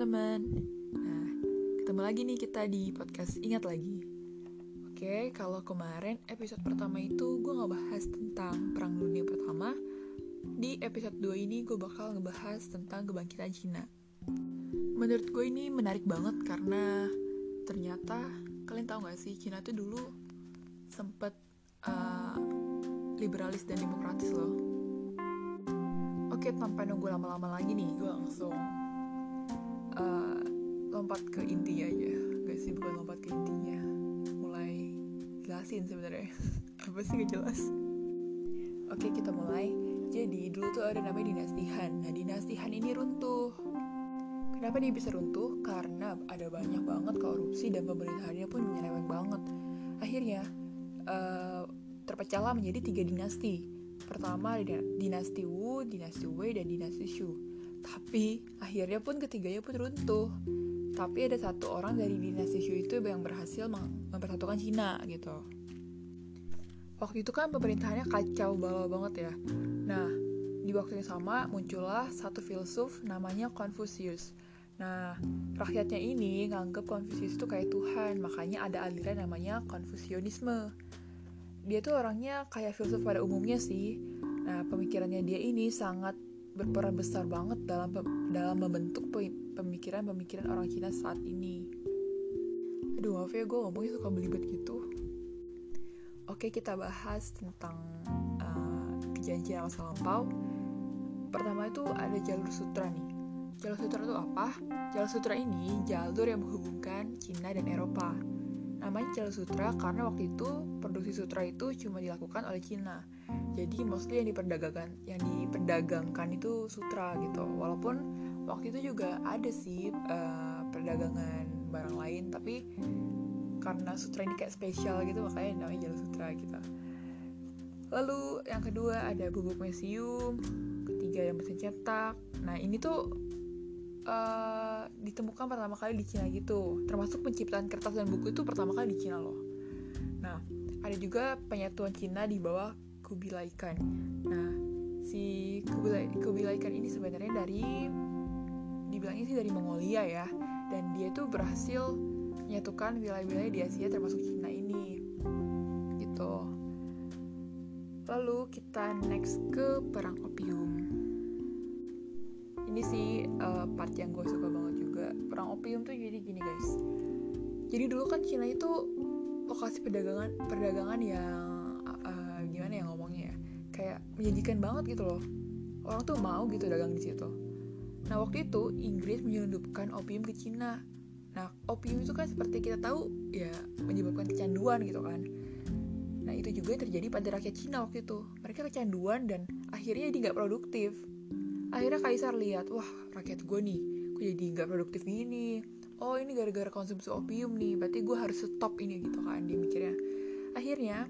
teman-teman. Nah, ketemu lagi nih kita di podcast Ingat Lagi. Oke, kalau kemarin episode pertama itu gue ngebahas tentang Perang Dunia Pertama. Di episode 2 ini gue bakal ngebahas tentang kebangkitan Cina. Menurut gue ini menarik banget karena ternyata kalian tahu gak sih Cina tuh dulu sempet uh, liberalis dan demokratis loh. Oke, tanpa nunggu lama-lama lagi nih, gue langsung uh, lompat ke intinya aja. Gak sih, bukan lompat ke intinya. Mulai jelasin sebenarnya. Apa sih gak jelas? Oke, kita mulai. Jadi, dulu tuh ada namanya dinasti Han. Nah, dinasti Han ini runtuh. Kenapa dia bisa runtuh? Karena ada banyak banget korupsi dan pemerintahannya pun menyeleweng banget. Akhirnya, uh, terpecahlah menjadi tiga dinasti Pertama dinasti Wu, dinasti Wei, dan dinasti Shu. Tapi akhirnya pun ketiganya pun runtuh. Tapi ada satu orang dari dinasti Shu itu yang berhasil mempersatukan Cina gitu. Waktu itu kan pemerintahannya kacau balau banget ya. Nah, di waktu yang sama muncullah satu filsuf namanya Confucius. Nah, rakyatnya ini nganggep Confucius itu kayak Tuhan, makanya ada aliran namanya Konfusianisme dia tuh orangnya kayak filsuf pada umumnya sih. Nah, pemikirannya dia ini sangat berperan besar banget dalam dalam membentuk pemikiran-pemikiran orang Cina saat ini. Aduh, maaf ya gue ngomongnya suka belibet gitu. Oke, kita bahas tentang uh, kejadian Cina masa lampau. Pertama itu ada jalur sutra nih. Jalur sutra itu apa? Jalur sutra ini jalur yang menghubungkan Cina dan Eropa Namanya jalur sutra karena waktu itu produksi sutra itu cuma dilakukan oleh Cina. Jadi mostly yang diperdagangkan yang diperdagangkan itu sutra gitu. Walaupun waktu itu juga ada sih uh, perdagangan barang lain tapi karena sutra ini kayak spesial gitu makanya namanya jalur sutra gitu. Lalu yang kedua ada bubuk mesium, ketiga yang mesin cetak. Nah ini tuh uh, ditemukan pertama kali di Cina gitu termasuk penciptaan kertas dan buku itu pertama kali di Cina loh nah ada juga penyatuan Cina di bawah Kubilai Khan nah si Kubilai, Kubilai Khan ini sebenarnya dari dibilangnya sih dari Mongolia ya. Dan dia tuh berhasil menyatukan wilayah-wilayah di Asia termasuk Cina ini. Gitu. Lalu kita next ke perang opium. Ini sih uh, part yang gue suka banget juga. Perang opium tuh jadi gini guys. Jadi dulu kan Cina itu lokasi perdagangan perdagangan yang uh, gimana ya kayak menjanjikan banget gitu loh. Orang tuh mau gitu dagang di situ. Nah waktu itu Inggris menyelundupkan opium ke Cina. Nah opium itu kan seperti kita tahu ya menyebabkan kecanduan gitu kan. Nah itu juga terjadi pada rakyat Cina waktu itu. Mereka kecanduan dan akhirnya dia nggak produktif. Akhirnya kaisar lihat wah rakyat gue nih gue jadi nggak produktif gini? Oh ini gara-gara konsumsi opium nih berarti gue harus stop ini gitu kan dia mikirnya. Akhirnya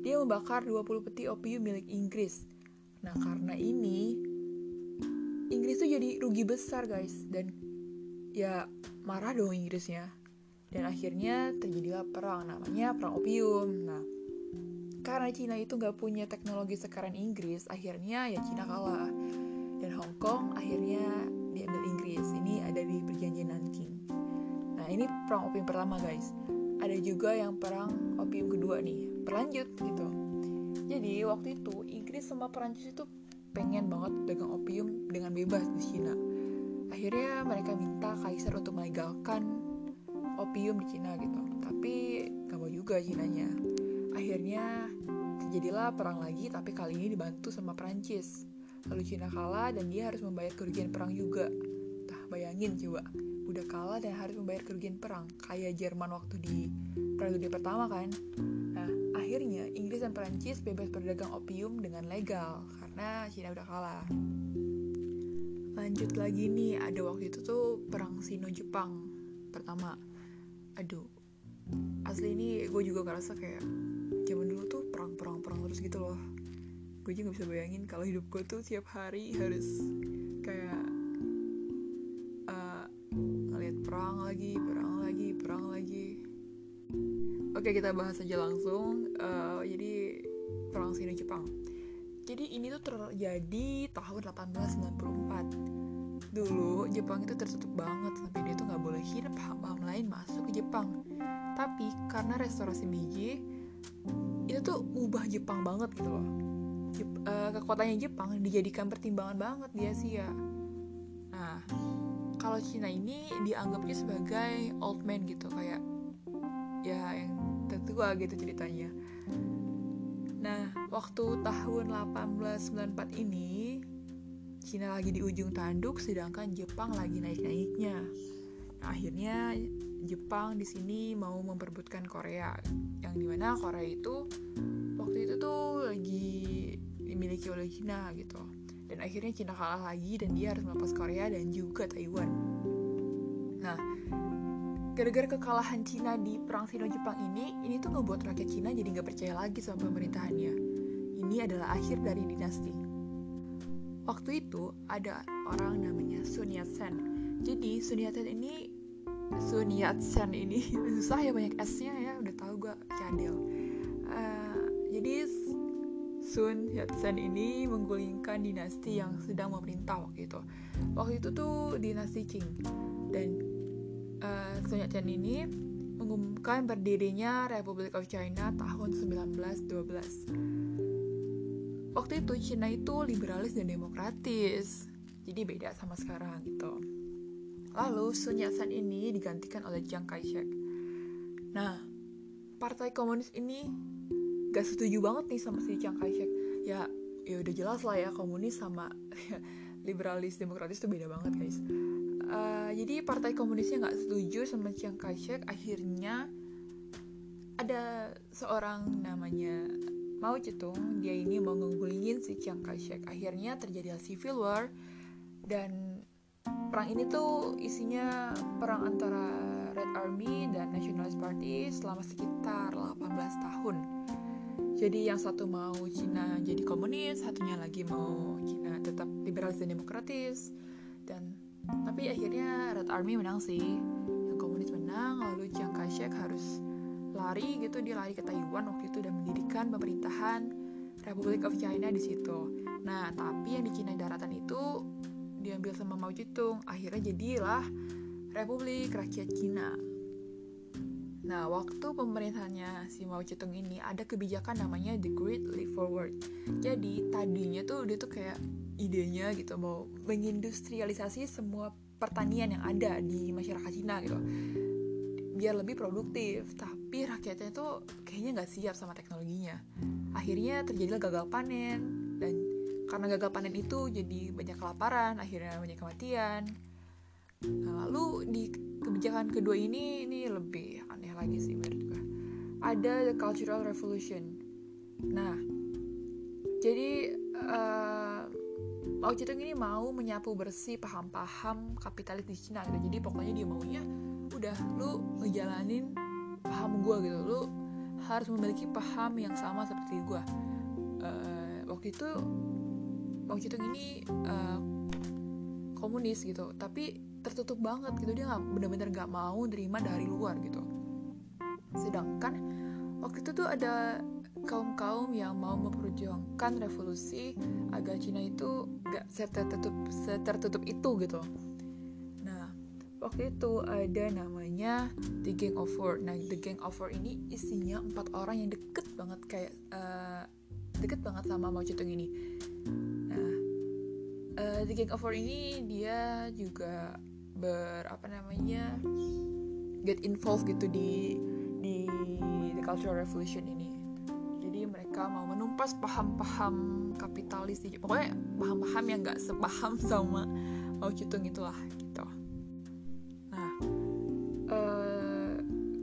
dia membakar 20 peti opium milik Inggris nah karena ini Inggris tuh jadi rugi besar guys dan ya marah dong Inggrisnya dan akhirnya terjadilah perang namanya perang opium nah karena Cina itu nggak punya teknologi sekarang Inggris akhirnya ya Cina kalah dan Hong Kong akhirnya diambil Inggris. Ini ada di perjanjian Nanking. Nah, ini perang opium pertama, guys. Ada juga yang perang opium kedua nih, berlanjut gitu. Jadi, waktu itu Inggris sama Perancis itu pengen banget dagang opium dengan bebas di Cina. Akhirnya mereka minta kaisar untuk melegalkan opium di Cina gitu. Tapi gak mau juga Cinanya. Akhirnya terjadilah perang lagi tapi kali ini dibantu sama Perancis lalu Cina kalah dan dia harus membayar kerugian perang juga Nah, bayangin coba udah kalah dan harus membayar kerugian perang kayak Jerman waktu di perang dunia pertama kan. Nah akhirnya Inggris dan Perancis bebas berdagang opium dengan legal karena Cina udah kalah. Lanjut lagi nih ada waktu itu tuh perang Sino-Jepang pertama. Aduh asli ini gue juga ngerasa kayak zaman dulu tuh perang-perang-perang terus gitu loh. Gue juga bisa bayangin kalau hidup gue tuh tiap hari harus kayak lagi perang lagi perang lagi. Oke kita bahas aja langsung. Uh, jadi perang Sino Jepang. Jadi ini tuh terjadi tahun 1894 dulu Jepang itu tertutup banget sampai dia tuh nggak boleh hidup. Paham-paham lain masuk ke Jepang. Tapi karena restorasi Meiji itu tuh ubah Jepang banget gitu loh. Jep, uh, kekuatannya Jepang dijadikan pertimbangan banget di Asia nah kalau Cina ini dianggapnya sebagai old man gitu kayak ya yang tertua gitu ceritanya nah waktu tahun 1894 ini Cina lagi di ujung tanduk sedangkan Jepang lagi naik-naiknya. Nah, akhirnya Jepang di sini mau memperebutkan Korea yang di mana Korea itu waktu itu tuh lagi dimiliki oleh Cina gitu. Dan akhirnya Cina kalah lagi dan dia harus melepas Korea dan juga Taiwan. Nah, gara-gara kekalahan Cina di perang Sino-Jepang ini, ini tuh ngebuat rakyat Cina jadi nggak percaya lagi sama pemerintahannya. Ini adalah akhir dari dinasti. Waktu itu ada orang namanya Sun Yat-sen. Jadi Sun Yat-sen ini Sun Yat-sen ini susah ya banyak S-nya ya, udah tahu gue cadel. Uh, jadi Sun Yat-sen ini menggulingkan dinasti yang sedang memerintah waktu itu. Waktu itu tuh dinasti Qing. Dan uh, Sun Yat-sen ini mengumumkan berdirinya Republic of China tahun 1912 waktu itu Cina itu liberalis dan demokratis. Jadi beda sama sekarang gitu. Lalu Sun Yat-sen ini digantikan oleh Chiang Kai-shek. Nah partai komunis ini gak setuju banget nih sama si Chiang Kai-shek. Ya ya udah jelas lah ya komunis sama liberalis demokratis itu beda banget guys. Uh, jadi partai komunisnya nggak setuju sama Chiang Kai-shek akhirnya ada seorang namanya Mao Zedong dia ini mau ngunggulin si Chiang Kai-shek. Akhirnya terjadi civil war dan perang ini tuh isinya perang antara Red Army dan Nationalist Party selama sekitar 18 tahun jadi yang satu mau Cina jadi komunis satunya lagi mau Cina tetap liberalis dan demokratis dan tapi akhirnya Red Army menang sih yang komunis menang lalu Chiang Kai-shek harus lari gitu dia lari ke Taiwan waktu itu dan mendirikan pemerintahan Republic of China di situ. Nah, tapi yang di Cina daratan itu diambil sama Mao Zedong. Akhirnya jadilah Republik Rakyat Cina. Nah, waktu pemerintahannya si Mao Zedong ini ada kebijakan namanya The Great Leap Forward. Jadi tadinya tuh dia tuh kayak idenya gitu mau mengindustrialisasi semua pertanian yang ada di masyarakat Cina gitu. Biar lebih produktif tapi rakyatnya tuh kayaknya nggak siap sama teknologinya. Akhirnya terjadilah gagal panen dan karena gagal panen itu jadi banyak kelaparan akhirnya banyak kematian. Nah, lalu di kebijakan kedua ini ini lebih aneh lagi sih menurut gue ada the cultural revolution. Nah jadi uh, Mao Zedong ini mau menyapu bersih paham-paham kapitalis di Cina gitu. Jadi pokoknya dia maunya udah lu ngejalanin paham gue gitu. Lu harus memiliki paham yang sama seperti gue uh, waktu itu waktu itu ini uh, komunis gitu. Tapi tertutup banget gitu dia nggak benar-benar nggak mau nerima dari luar gitu sedangkan waktu itu tuh ada kaum-kaum yang mau memperjuangkan revolusi agar Cina itu gak setertutup setertutup itu gitu waktu itu ada namanya The Gang of Four. Nah, The Gang of Four ini isinya empat orang yang deket banget kayak uh, deket banget sama Mao Zedong ini. Nah, uh, The Gang of Four ini dia juga ber apa namanya get involved gitu di di the cultural revolution ini. Jadi mereka mau menumpas paham-paham kapitalis, pokoknya paham-paham yang gak sepaham sama Mao Zedong itulah gitu.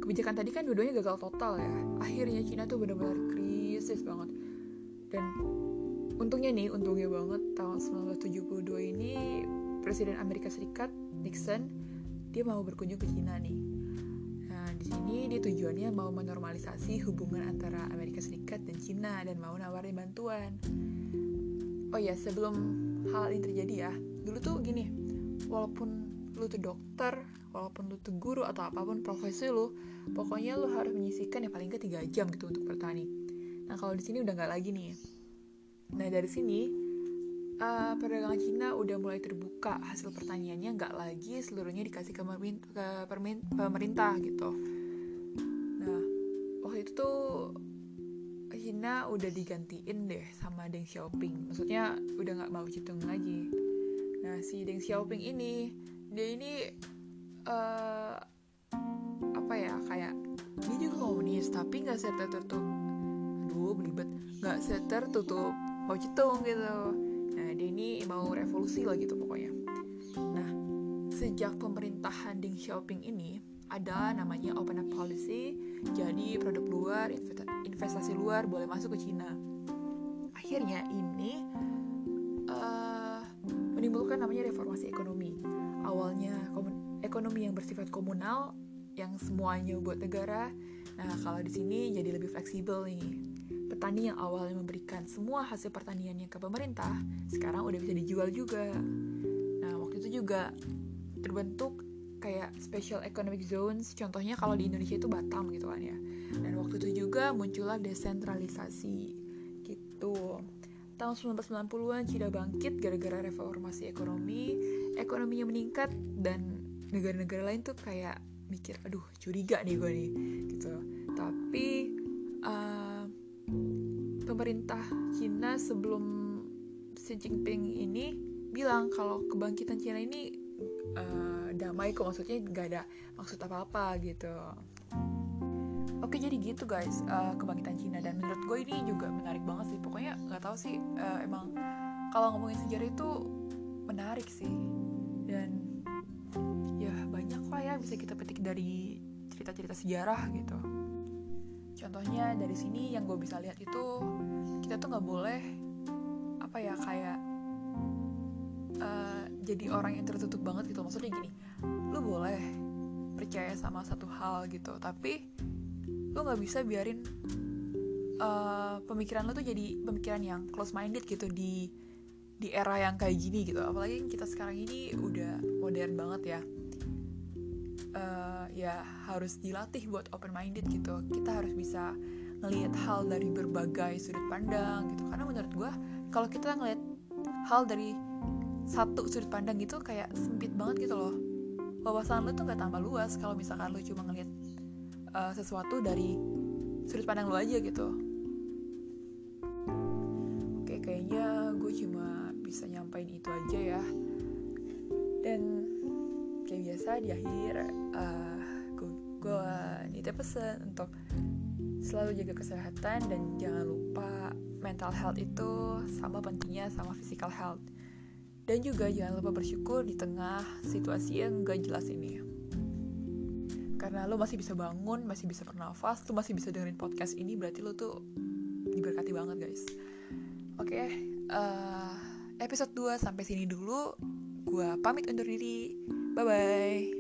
kebijakan tadi kan dua-duanya gagal total ya akhirnya Cina tuh benar-benar krisis banget dan untungnya nih untungnya banget tahun 1972 ini Presiden Amerika Serikat Nixon dia mau berkunjung ke Cina nih. Nah di sini dia tujuannya mau menormalisasi hubungan antara Amerika Serikat dan Cina dan mau nawarin bantuan. Oh ya sebelum hal ini terjadi ya dulu tuh gini walaupun lu tuh dokter walaupun lu tuh guru atau apa pun profesi lu pokoknya lu harus menyisikan yang paling ke 3 jam gitu untuk bertani. Nah kalau di sini udah nggak lagi nih. Nah dari sini uh, perdagangan Cina udah mulai terbuka. Hasil pertaniannya nggak lagi seluruhnya dikasih ke, ke pemerintah gitu. Nah waktu itu tuh Cina udah digantiin deh sama Deng Xiaoping. Maksudnya udah nggak mau Citung lagi. Nah si Deng Xiaoping ini dia ini uh, apa ya kayak dia juga komunis tapi nggak tertutup aduh belibet. Nggak tertutup mau Citung gitu mau revolusi lah gitu pokoknya. Nah sejak pemerintahan Deng Xiaoping ini ada namanya open up policy jadi produk luar investasi luar boleh masuk ke Cina akhirnya ini uh, menimbulkan namanya reformasi ekonomi. Awalnya ekonomi yang bersifat komunal yang semuanya buat negara. Nah kalau di sini jadi lebih fleksibel nih petani yang awalnya memberikan semua hasil pertaniannya ke pemerintah, sekarang udah bisa dijual juga. Nah, waktu itu juga terbentuk kayak special economic zones, contohnya kalau di Indonesia itu Batam gitu kan ya. Dan waktu itu juga muncullah desentralisasi gitu. Tahun 1990-an Cina bangkit gara-gara reformasi ekonomi, ekonominya meningkat dan negara-negara lain tuh kayak mikir, aduh curiga nih gue nih gitu. Tapi uh, pemerintah Cina sebelum Xi Jinping ini bilang kalau kebangkitan Cina ini uh, damai kok maksudnya nggak ada maksud apa-apa gitu. Oke jadi gitu guys uh, kebangkitan Cina dan menurut gue ini juga menarik banget sih pokoknya nggak tahu sih uh, emang kalau ngomongin sejarah itu menarik sih dan ya banyak lah ya bisa kita petik dari cerita-cerita sejarah gitu. Contohnya dari sini yang gue bisa lihat itu kita tuh nggak boleh apa ya kayak uh, jadi orang yang tertutup banget gitu. Maksudnya gini, lu boleh percaya sama satu hal gitu, tapi lu nggak bisa biarin uh, pemikiran lu tuh jadi pemikiran yang close minded gitu di di era yang kayak gini gitu. Apalagi kita sekarang ini udah modern banget ya uh, ya harus dilatih buat open minded gitu. Kita harus bisa ngelihat hal dari berbagai sudut pandang gitu. Karena menurut gue kalau kita ngelihat hal dari satu sudut pandang gitu kayak sempit banget gitu loh. Wawasan lu tuh nggak tambah luas kalau misalkan lu cuma ngelihat uh, sesuatu dari sudut pandang lu aja gitu biasa di akhir uh, gue nitip pesan untuk selalu jaga kesehatan dan jangan lupa mental health itu sama pentingnya sama physical health. Dan juga jangan lupa bersyukur di tengah situasi yang gak jelas ini. Karena lo masih bisa bangun masih bisa bernafas lo masih bisa dengerin podcast ini berarti lo tuh diberkati banget guys. Oke okay, uh, eh, episode 2 sampai sini dulu. Gue pamit undur diri 拜拜。